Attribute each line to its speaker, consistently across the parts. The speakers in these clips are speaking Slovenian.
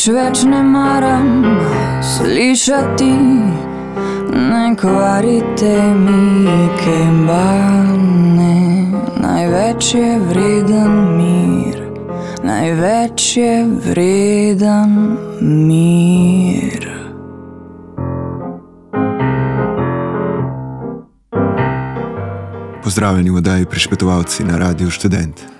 Speaker 1: Nič več ne maram slišati, ne kvarite mi kembane. Največ je vreden mir, največ je vreden mir.
Speaker 2: Pozdravljeni v oddaji Prišpetovalci na Radiu Študent.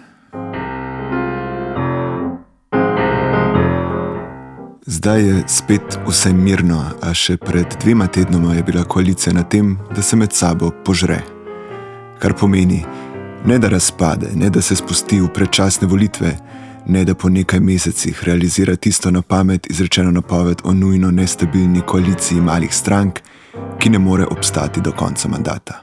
Speaker 2: Zdaj je spet vse mirno, a še pred dvema tednoma je bila koalicija na tem, da se med sabo požre. Kar pomeni, ne da razpade, ne da se spusti v predčasne volitve, ne da po nekaj mesecih realizira tisto na pamet izrečeno napoved o nujno nestabilni koaliciji malih strank, ki ne more obstati do konca mandata.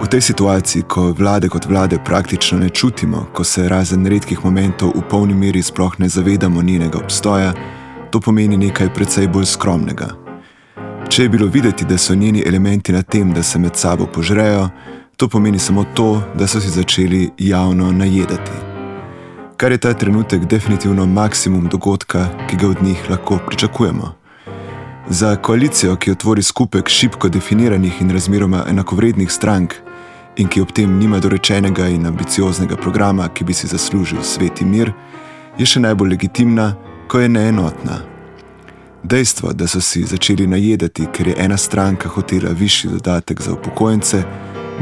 Speaker 2: V tej situaciji, ko vlade kot vlade praktično ne čutimo, ko se razen redkih momentov v polni meri sploh ne zavedamo njenega obstoja, to pomeni nekaj precej bolj skromnega. Če je bilo videti, da so njeni elementi na tem, da se med sabo požrejo, to pomeni samo to, da so si začeli javno najedati. Kar je ta trenutek definitivno maksimum dogodka, ki ga od njih lahko pričakujemo. Za koalicijo, ki otvori skupek šibko definiranih in razmeroma enakovrednih strank in ki ob tem nima dorečenega in ambicioznega programa, ki bi si zaslužil svet in mir, je še najbolj legitimna, ko je neenotna. Dejstvo, da so si začeli najedati, ker je ena stranka hotela višji dodatek za upokojence,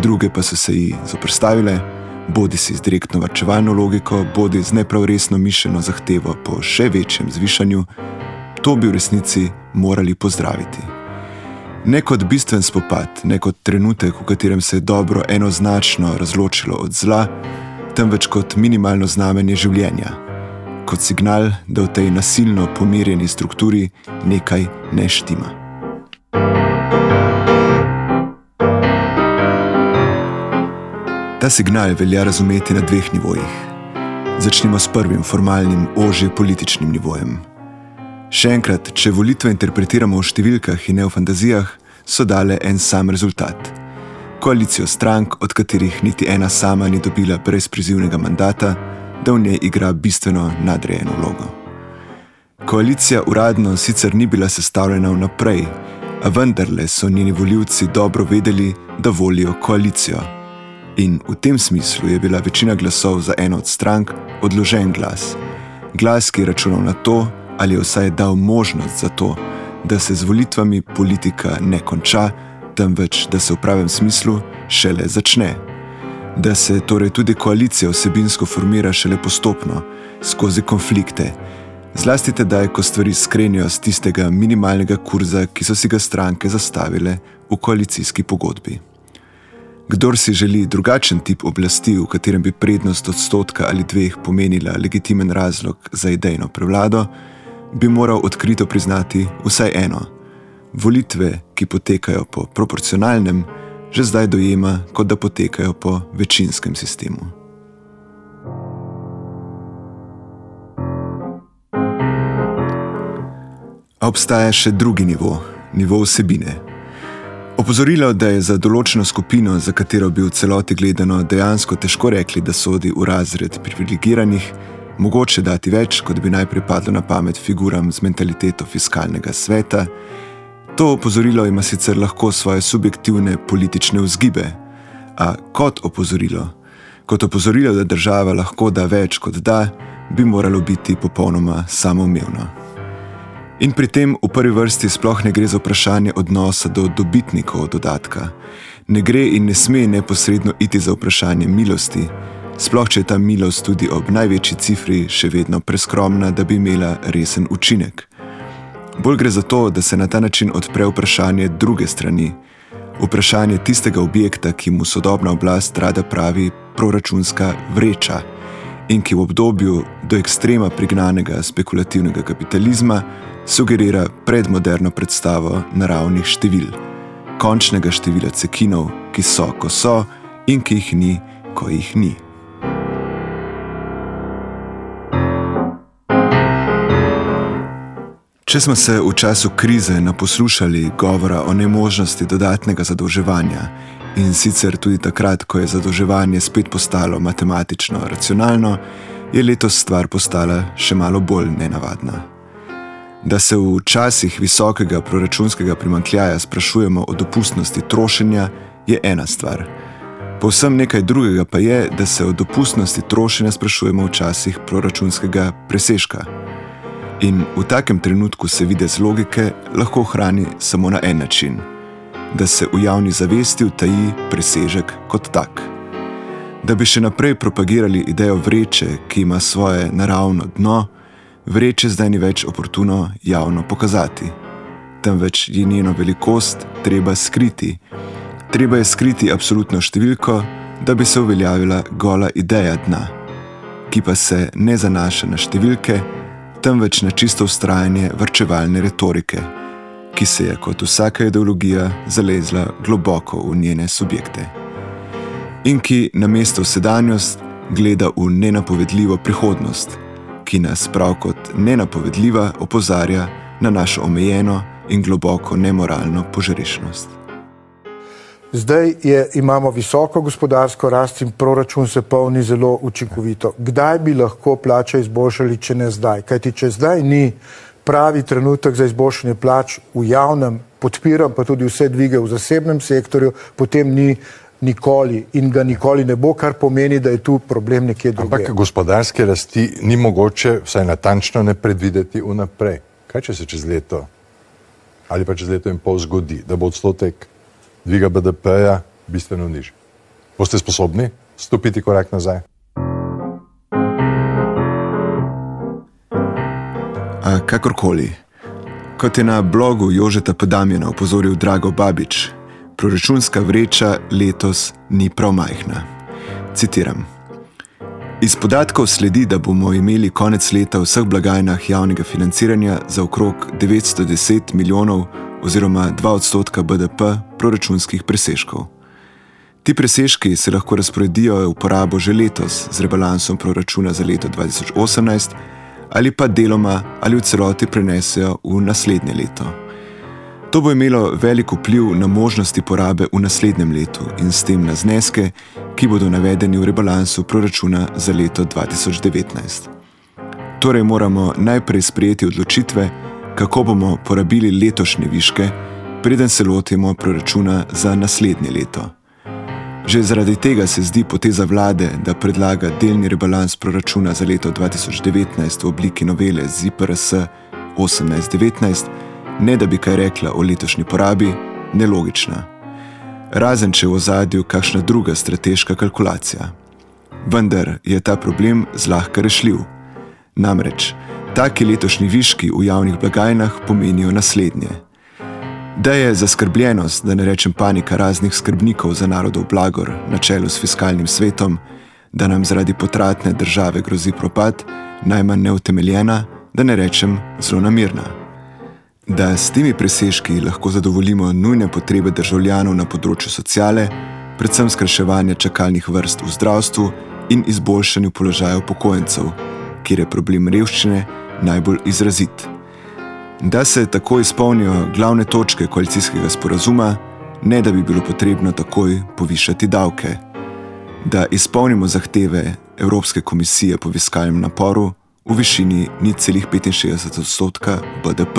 Speaker 2: druge pa so se ji zoprstavile, bodi si z direktno varčevalno logiko, bodi z neprav resno mišljeno zahtevo po še večjem zvišanju, to bi v resnici morali pozdraviti. Ne kot bistven spopad, ne kot trenutek, v katerem se je dobro enoznačno razločilo od zla, temveč kot minimalno znamenje življenja, kot signal, da v tej nasilno pomirjeni strukturi nekaj ne štima. Ta signal velja razumeti na dveh nivojih. Začnimo s prvim, formalnim, ožje političnim nivojem. Še enkrat, če volitve interpretiramo v številkah in ne v fantazijah, so dale en sam rezultat. Koalicijo strank, od katerih niti ena sama ni dobila brezprizivnega mandata, da v njej igra bistveno nadrejeno vlogo. Koalicija uradno sicer ni bila sestavljena vnaprej, a vendarle so njeni voljivci dobro vedeli, da volijo koalicijo. In v tem smislu je bila večina glasov za eno od strank odložen glas. Glas, ki je računal na to, ali je vsaj dal možnost za to, da se z volitvami politika ne konča, temveč da se v pravem smislu šele začne. Da se torej tudi koalicija vsebinsko formira šele postopno, skozi konflikte, zlasti tedaj, ko stvari skrenijo z tistega minimalnega kurza, ki so si ga stranke zastavile v koalicijski pogodbi. Kdor si želi drugačen tip oblasti, v katerem bi prednost odstotka ali dveh pomenila legitimen razlog za idejno prevlado, bi moral odkrito priznati vsaj eno: volitve, ki potekajo po proporcionalnem, že zdaj dojema, kot da potekajo po večinskem sistemu. A obstaja še drugi nivo, nivo vsebine. Opozorilo, da je za določeno skupino, za katero bi v celoti gledano dejansko težko rekli, da sodi v razred privilegiranih, mogoče dati več, kot bi najprej padlo na pamet figuram z mentaliteto fiskalnega sveta. To opozorilo ima sicer lahko svoje subjektivne politične vzgibe, a kot opozorilo, kot opozorilo, da država lahko da več kot da, bi moralo biti popolnoma samoumevno. In pri tem v prvi vrsti sploh ne gre za vprašanje odnosa do dobitnikov dodatka. Ne gre in ne sme neposredno iti za vprašanje milosti, sploh če je ta milost tudi ob največji cifri še vedno preskromna, da bi imela resen učinek. Bolj gre za to, da se na ta način odpre vprašanje druge strani, vprašanje tistega objekta, ki mu sodobna oblast rada pravi proračunska vreča in ki v obdobju do ekstrema prignanega spekulativnega kapitalizma sugerira predmoderno predstavo naravnih števil, končnega števila cekinov, ki so, ko so in ki jih ni, ko jih ni. Če smo se v času krize naposlušali govora o nemožnosti dodatnega zadolževanja in sicer tudi takrat, ko je zadolževanje spet postalo matematično racionalno, je letos stvar postala še malo bolj nenavadna. Da se v časih visokega proračunskega primankljaja sprašujemo o dopustnosti trošenja, je ena stvar. Povsem nekaj drugega pa je, da se o dopustnosti trošenja sprašujemo v časih proračunskega presežka. In v takem trenutku se videz logike lahko ohrani samo na en način: da se v javni zavesti utaji presežek kot tak. Da bi še naprej propagirali idejo vreče, ki ima svoje naravno dno, vreče zdaj ni več oportuno javno pokazati. Temveč je njeno velikost treba skriti. Treba je skriti absolutno številko, da bi se uveljavila gola ideja dna, ki pa se ne zanaša na številke, temveč na čisto ustrajanje vrčevalne retorike, ki se je kot vsaka ideologija zalezla globoko v njene subjekte. In ki na mesto sedanjost gleda v nenapovedljivo prihodnost, ki nas prav kot nenapovedljiva opozarja na našo omejeno in globoko nemoralno požrešnost.
Speaker 3: Zdaj je, imamo visoko gospodarsko rast in proračun se polni zelo učinkovito. Kdaj bi lahko plače izboljšali, če ne zdaj? Kajti, če zdaj ni pravi trenutek za izboljšanje plač v javnem, podpiram pa tudi vse dvige v zasebnem sektorju, potem ni nikoli in ga nikoli ne bo, kar pomeni, da je tu problem nekje drugje.
Speaker 4: Ampak gospodarske rasti ni mogoče vsaj natančno ne predvideti vnaprej. Kaj če se čez leto ali pa čez leto in pol zgodi, da bo odstotek dviga BDP-ja bistveno nižji. Boste sposobni stopiti korak nazaj?
Speaker 2: A kakorkoli, kot je na blogu Jožeta Podamjena opozoril Drago Babič, proračunska vreča letos ni prav majhna. Citiram. Iz podatkov sledi, da bomo imeli konec leta v vseh blagajnah javnega financiranja za okrog 910 milijonov oziroma 2 odstotka BDP proračunskih presežkov. Ti presežki se lahko razporedijo v porabo že letos z rebalansom proračuna za leto 2018 ali pa deloma ali v celoti prenesejo v naslednje leto. To bo imelo velik vpliv na možnosti porabe v naslednjem letu in s tem na zneske, ki bodo navedeni v rebalansu proračuna za leto 2019. Torej moramo najprej sprejeti odločitve, kako bomo porabili letošnje viške, preden se lotimo proračuna za naslednje leto. Že zaradi tega se zdi poteza vlade, da predlaga delni rebalans proračuna za leto 2019 v obliki novele ZIPRS 1819, ne da bi kaj rekla o letošnji porabi, nelogična. Razen če v ozadju kakšna druga strateška kalkulacija. Vendar je ta problem zlahka rešljiv. Namreč, Taki letošnji viški v javnih blagajnah pomenijo naslednje. Da je zaskrbljenost, da ne rečem panika raznih skrbnikov za narodov blagor na čelu s fiskalnim svetom, da nam zaradi potratne države grozi propad, najmanj neutemeljena, da ne rečem zelo namirna. Da s temi presežki lahko zadovoljimo nujne potrebe državljanov na področju sociale, predvsem skrajševanje čakalnih vrst v zdravstvu in izboljšanju položaja upokojencev, kjer je problem revščine najbolj izrazit. Da se tako izpolnijo glavne točke koalicijskega sporazuma, ne da bi bilo potrebno takoj povišati davke. Da izpolnimo zahteve Evropske komisije po fiskalnem naporu v višini 0,65 odstotka BDP.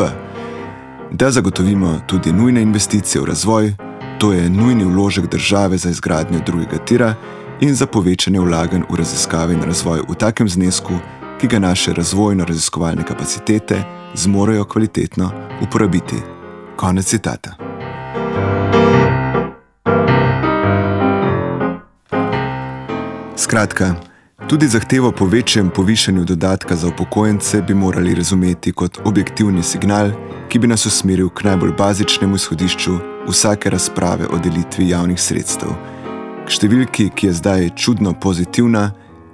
Speaker 2: Da zagotovimo tudi nujne investicije v razvoj, to je nujni vložek države za izgradnjo drugega tira in za povečanje vlaganj v raziskave in razvoj v takem znesku, ki ga naše razvojno-raziskovalne kapacitete zmorejo kvalitetno uporabiti. Konec citata. Skratka, tudi zahtevo po večjem povišanju dodatka za upokojence bi morali razumeti kot objektivni signal, ki bi nas usmeril k najbolj bazičnemu izhodišču vsake razprave o delitvi javnih sredstev, k številki, ki je zdaj čudno pozitivna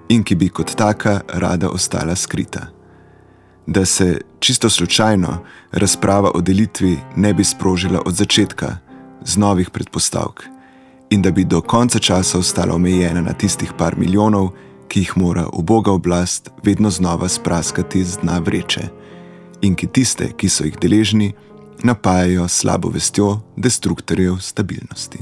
Speaker 2: in ki bi kot taka rada ostala skrita. Da se čisto slučajno razprava o delitvi ne bi sprožila od začetka, z novih predpostavk, in da bi do konca časa ostala omejena na tistih par milijonov, ki jih mora uboga oblast vedno znova spraskati z dna vreče, in ki tiste, ki so jih deležni, napajajo slabo vestjo destruktorjev stabilnosti.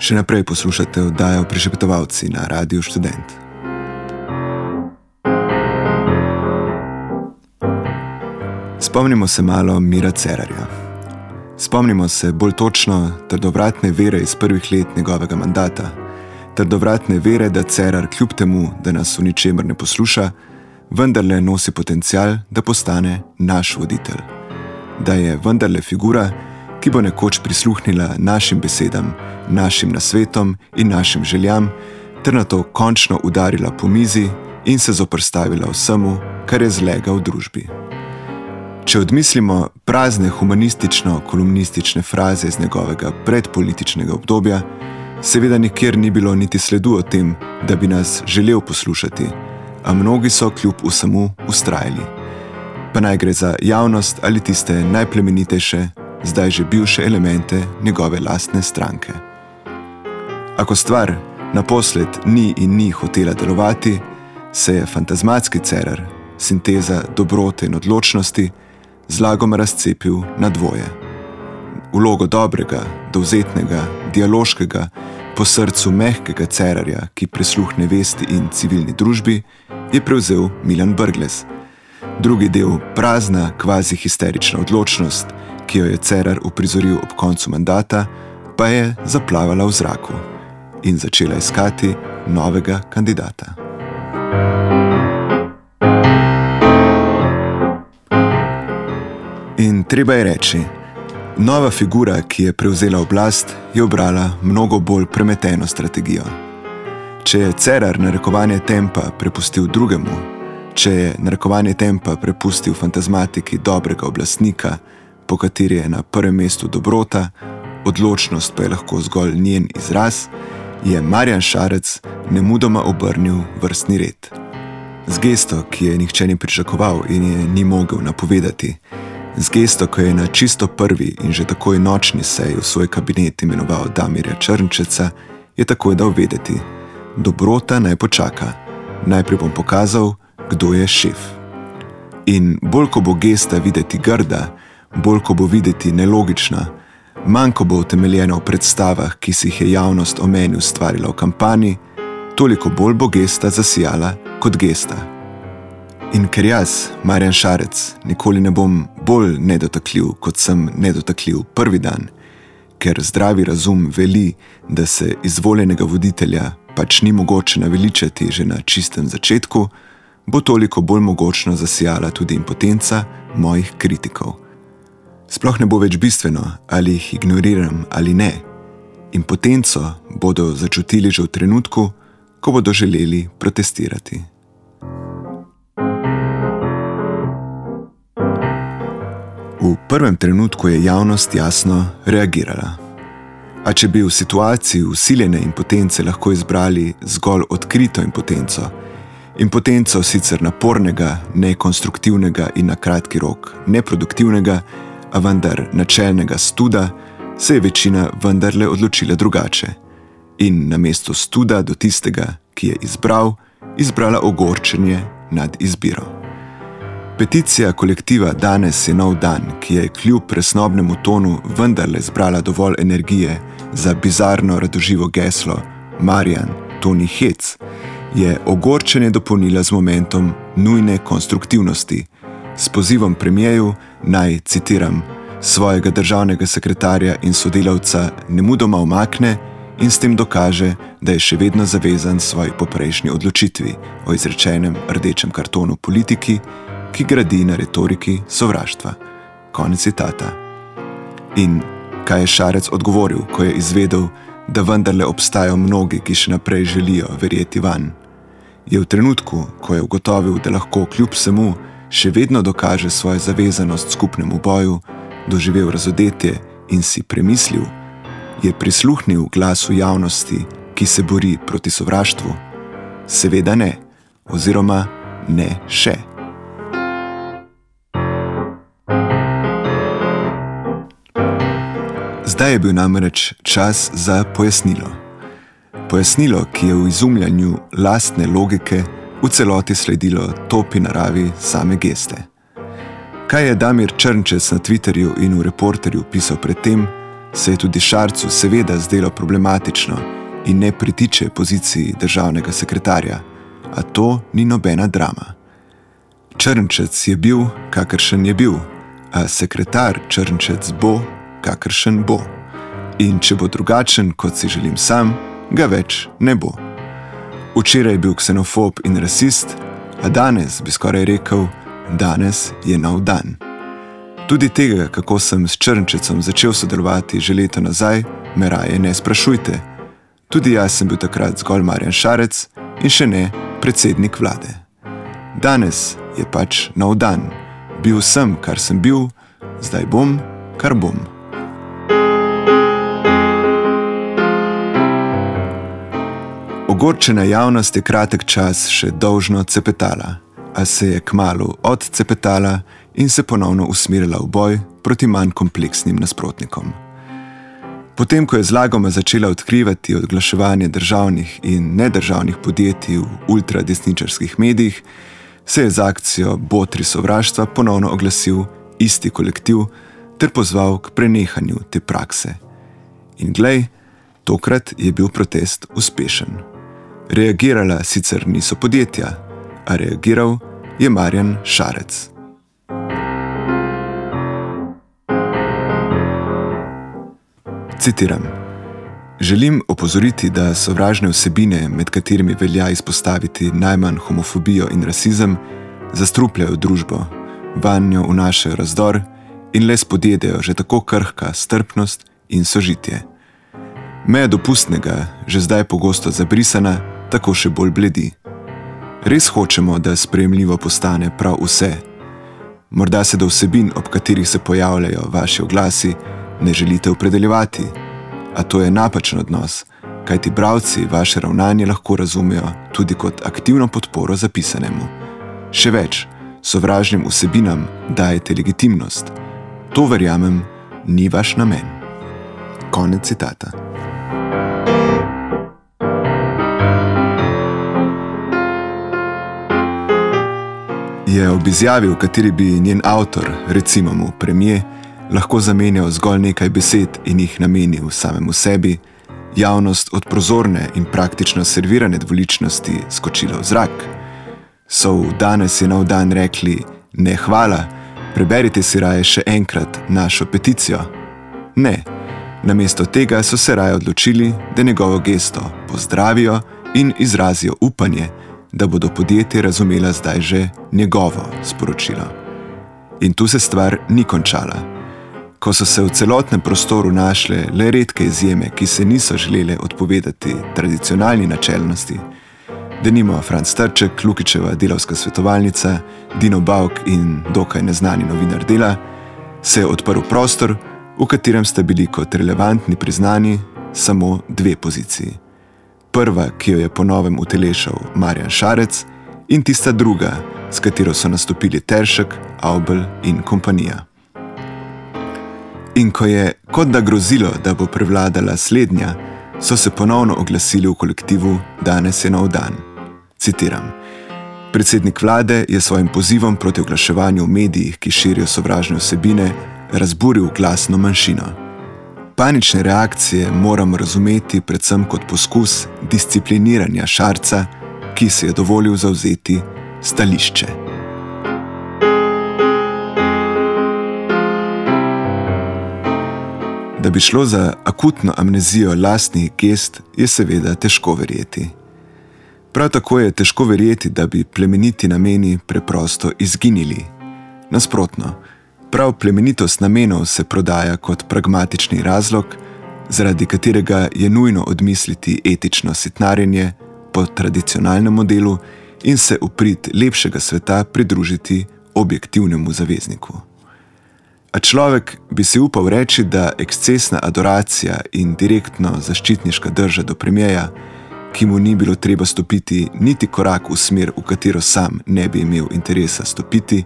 Speaker 2: Še naprej poslušate oddajo Prišepetovalci na Radiu Student. Spomnimo se malo Mira Cerarja. Spomnimo se bolj točno trdovratne vere iz prvih let njegovega mandata, trdovratne vere, da Cerar kljub temu, da nas v ničemer ne posluša, vendarle nosi potencial, da postane naš voditelj. Da je vendarle figura, ki bo nekoč prisluhnila našim besedam, našim nasvetom in našim željam, ter na to končno udarila po mizi in se zoprstavila vsemu, kar je zlega v družbi. Če odmislimo prazne humanistično-kolumnistične fraze iz njegovega predpolitičnega obdobja, seveda nikjer ni bilo niti sledu o tem, da bi nas želel poslušati, a mnogi so kljub vsemu ustrajali. Pa naj gre za javnost ali tiste najplemenitejše, zdaj že bivše elemente njegove lastne stranke. Ako stvar naposled ni in ni hotela delovati, se je fantazmatski cerar, sinteza dobrote in odločnosti, zlagom razcepil na dvoje. Vlogo dobrega, dovzetnega, dialoškega, po srcu mehkega cerarja, ki prisluhne vesti in civilni družbi, je prevzel Milan Brgles. Drugi del, prazna, kvazi histerična odločnost, ki jo je Cerar uprizoril ob koncu mandata, pa je zaplavala v zraku in začela iskati novega kandidata. In treba je reči, nova figura, ki je prevzela oblast, je obrala mnogo bolj premeteno strategijo. Če je Cerar narekovanje tempa prepustil drugemu, če je narekovanje tempa prepustil fantazmatiki dobrega oblastnika, po kateri je na prvem mestu dobrota, odločnost pa je lahko zgolj njen izraz, je Marjan Šarec nemudoma obrnil vrstni red. Z gesto, ki je nihče ni pričakoval in je ni mogel napovedati, z gesto, ko je na čisto prvi in že takoj nočni sej v svoj kabinet imenoval Damirja Črnčeca, je takoj dal vedeti: Dobrota naj počaka, najprej bom pokazal, kdo je šef. In bolj ko bo gesta videti grda, bolj ko bo videti nelogična, manj ko bo utemeljena v predstavah, ki si jih je javnost o meni ustvarila v kampanji, toliko bolj bo gesta zasijala kot gesta. In ker jaz, Marjan Šarec, nikoli ne bom bolj nedotakljiv, kot sem nedotakljiv prvi dan, ker zdravi razum veli, da se izvoljenega voditelja pač ni mogoče naveličati že na čistem začetku, bo toliko bolj mogočno zasijala tudi impotenca mojih kritikov. Sploh ne bo več bistveno, ali jih ignoriram ali ne. Impotenco bodo začutili že v trenutku, ko bodo želeli protestirati. V prvem trenutku je javnost jasno reagirala. A če bi v situaciji usiljene impotence lahko izbrali zgolj odkrito impotenco, impotenco sicer napornega, nekonstruktivnega in na kratki rok neproduktivnega, a vendar načelnega studa, se je večina vendarle odločila drugače in na mesto studa do tistega, ki je izbral, izbrala ogorčenje nad izbiro. Peticija kolektiva Danes je nov dan, ki je kljub presnobnemu tonu vendarle zbrala dovolj energije za bizarno radoživo geslo Marjan, Toni Hec, je ogorčenje dopolnila z momentom nujne konstruktivnosti, s pozivom premijeju naj, citiram, svojega državnega sekretarja in sodelavca ne mudoma omakne in s tem dokaže, da je še vedno zavezan svoji poprejšnji odločitvi o izrečenem rdečem kartonu politiki, ki gradi na retoriki sovraštva. Konec citata. In kaj je Šarec odgovoril, ko je izvedel, da vendarle obstajajo mnogi, ki še naprej želijo verjeti van? Je v trenutku, ko je ugotovil, da lahko kljub vsemu še vedno dokaže svojo zavezanost skupnemu boju, doživel razodetje in si premislil, je prisluhnil glasu javnosti, ki se bori proti sovraštvu? Seveda ne, oziroma ne še. Zdaj je bil namreč čas za pojasnilo. Pojasnilo, ki je v izumljanju lastne logike v celoti sledilo topi naravi same geste. Kaj je Damir Črnčec na Twitterju in v reporterju pisal predtem, se je tudi Šarcu seveda zdelo problematično in ne pritiče poziciji državnega sekretarja, a to ni nobena drama. Črnčec je bil, kakršen je bil, a sekretar Črnčec bo, kakršen bo. In če bo drugačen, kot si želim sam, ga več ne bo. Včeraj je bil ksenofob in rasist, a danes bi skoraj rekel, danes je nov dan. Tudi tega, kako sem s Črnčecom začel sodelovati že leto nazaj, me raje ne sprašujte. Tudi jaz sem bil takrat zgolj Marjan Šarec in še ne predsednik vlade. Danes je pač nov dan. Bil sem, kar sem bil, zdaj bom, kar bom. Ogorčena javnost je kratek čas še dolžno cepetala a se je kmalo odcepetala in se ponovno usmerila v boj proti manj kompleksnim nasprotnikom. Potem, ko je zlagoma začela odkrivati odglaševanje državnih in nedržavnih podjetij v ultradesničarskih medijih, se je z akcijo Botri sovraštva ponovno oglasil isti kolektiv ter pozval k prenehanju te prakse. In glej, tokrat je bil protest uspešen. Reagirala sicer niso podjetja, a reagiral je Marjan Šarec. Citiram: Želim opozoriti, da sovražne vsebine, med katerimi velja izpostaviti najmanj homofobijo in rasizem, zastrupljajo družbo, vanjo vnašajo razdor in le spodjedejo že tako krhka strpnost in sožitje. Meja dopustnega, že zdaj pogosto zabrisana, tako še bolj bledi. Res hočemo, da sprejemljivo postane prav vse. Morda se do vsebin, ob katerih se pojavljajo vaši oglasi, ne želite opredeljevati, a to je napačen odnos, kajti bravci vaše ravnanje lahko razumejo tudi kot aktivno podporo zapisanemu. Še več, sovražnim vsebinam dajete legitimnost. To verjamem, ni vaš namen. Konec citata. Je ob izjavi, v kateri bi njen avtor, recimo mu premije, lahko zamenjal zgolj nekaj besed in jih namenil samemu sebi, javnost od prozorne in praktično servirane dvoličnosti skočila v zrak. So v danes je nov dan rekli: Ne, hvala, preberite si raje še enkrat našo peticijo. Ne, namesto tega so se raje odločili, da njegovo gesto pozdravijo in izrazijo upanje, da bodo podjetje razumela zdaj že njegovo sporočilo. In tu se stvar ni končala ko so se v celotnem prostoru našle le redke izjeme, ki se niso želele odpovedati tradicionalni načelnosti, da nima Franz Trček, Lukičeva delovska svetovalnica, Dino Bauk in dokaj neznani novinar dela, se je odprl prostor, v katerem sta bili kot relevantni priznani samo dve poziciji. Prva, ki jo je ponovem utelešal Marjan Šarec, in tista druga, s katero so nastopili Teršek, Aubel in kompanija. In ko je kot da grozilo, da bo prevladala slednja, so se ponovno oglasili v kolektivu Danes je nov dan. Citiram: Predsednik vlade je svojim pozivom proti oglaševanju v medijih, ki širijo sovražne vsebine, razburil glasno manjšino. Panične reakcije moramo razumeti predvsem kot poskus discipliniranja šarca, ki se je dovolil zauzeti stališče. Da bi šlo za akutno amnezijo lastnih gest, je seveda težko verjeti. Prav tako je težko verjeti, da bi plemeniti nameni preprosto izginili. Nasprotno, prav plemenitost namenov se prodaja kot pragmatični razlog, zaradi katerega je nujno odmisliti etično sitnarjenje po tradicionalnem modelu in se uprit lepšega sveta pridružiti objektivnemu zavezniku. A človek bi si upal reči, da ekscesna adoracija in direktno zaščitniška drža do premijeja, ki mu ni bilo treba stopiti niti korak v smer, v katero sam ne bi imel interesa stopiti,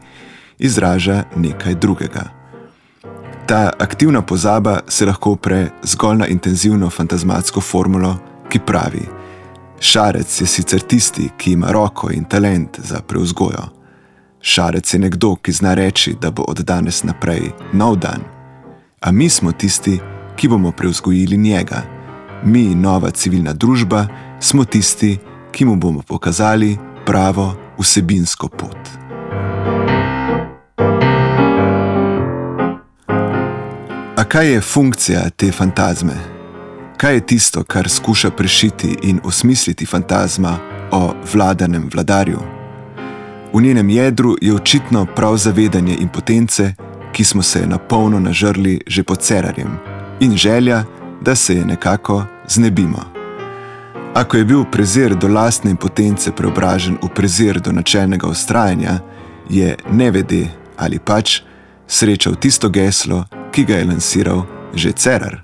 Speaker 2: izraža nekaj drugega. Ta aktivna pozaba se lahko upre zgolj na intenzivno fantazmatsko formulo, ki pravi: Šarec je sicer tisti, ki ima roko in talent za preuzgojo. Šarec je nekdo, ki zna reči, da bo od danes naprej nov dan. A mi smo tisti, ki bomo preuzgojili njega. Mi, nova civilna družba, smo tisti, ki mu bomo pokazali pravo vsebinsko pot. Kaj je funkcija te fantazme? Kaj je tisto, kar skuša prešiti in osmisliti fantazma o vladanem vladarju? V njenem jedru je očitno prav zavedanje impotence, ki smo se na polno nažrli že pod cerarjem, in želja, da se je nekako znebimo. Ako je bil prezir do lastne impotence preobražen v prezir do načelnega ustrajanja, je nevede ali pač srečal tisto geslo, ki ga je lansiral že cerar.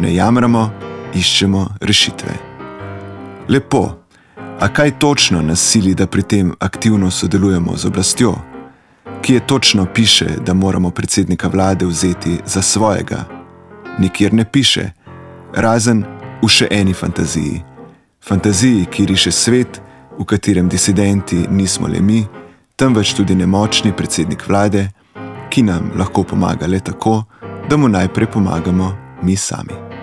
Speaker 2: Ne jamramo, iščemo rešitve. Lepo. A kaj točno nas sili, da pri tem aktivno sodelujemo z oblastjo? Kje točno piše, da moramo predsednika vlade vzeti za svojega? Nikjer ne piše, razen v še eni fantaziji. Fantaziji, ki riše svet, v katerem disidenti nismo le mi, temveč tudi nemočni predsednik vlade, ki nam lahko pomaga le tako, da mu najprej pomagamo mi sami.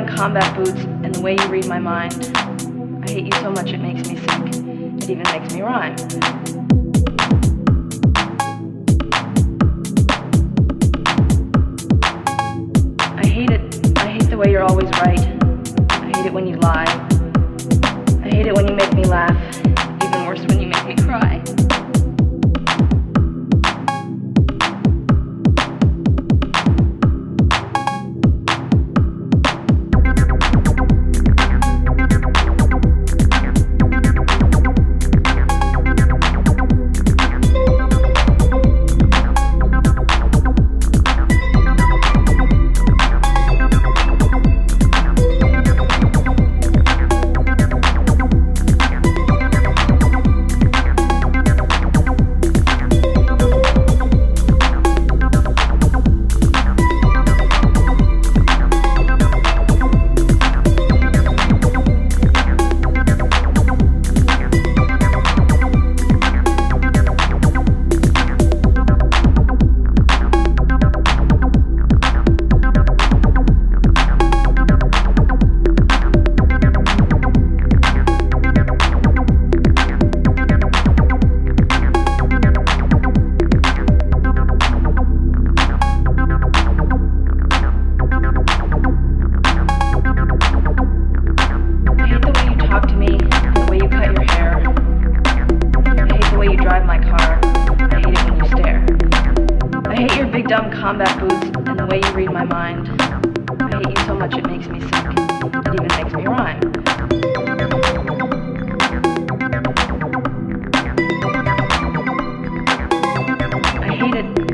Speaker 5: Dumb combat boots and the way you read my mind. I hate you so much it makes me sick. It even makes me rhyme. I hate it. I hate the way you're always right. I hate it when you lie. I hate it when you make me laugh.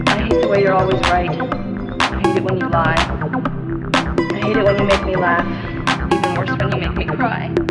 Speaker 5: I hate the way you're always right. I hate it when you lie. I hate it when you make me laugh. Even worse when you make me cry.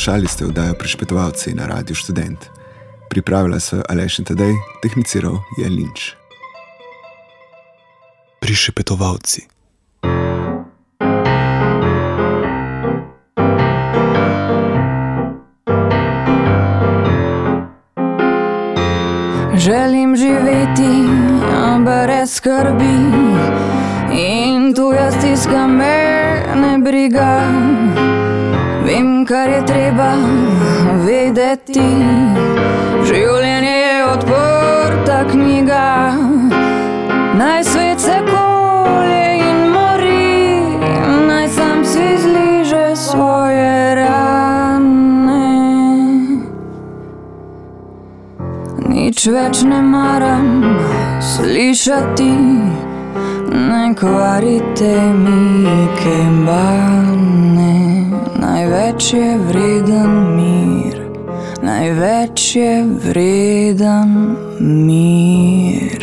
Speaker 2: Poslušali ste oddajo Prišpetovalci na Radiu Student. Pripravila so jo Aleš in Tadej, tehniciral je Linč.
Speaker 6: Prišepetovalci.
Speaker 1: Želim živeti brez skrbi in tuja stiska me ne briga. Kar je treba vedeti. Življenje je odprta knjiga, naj svet se kolje in mori, naj sam si zliže svoje rane. Nič več ne maram slišati, ne kvarite mi kembane. Največ je vreden mir, največ je vreden mir.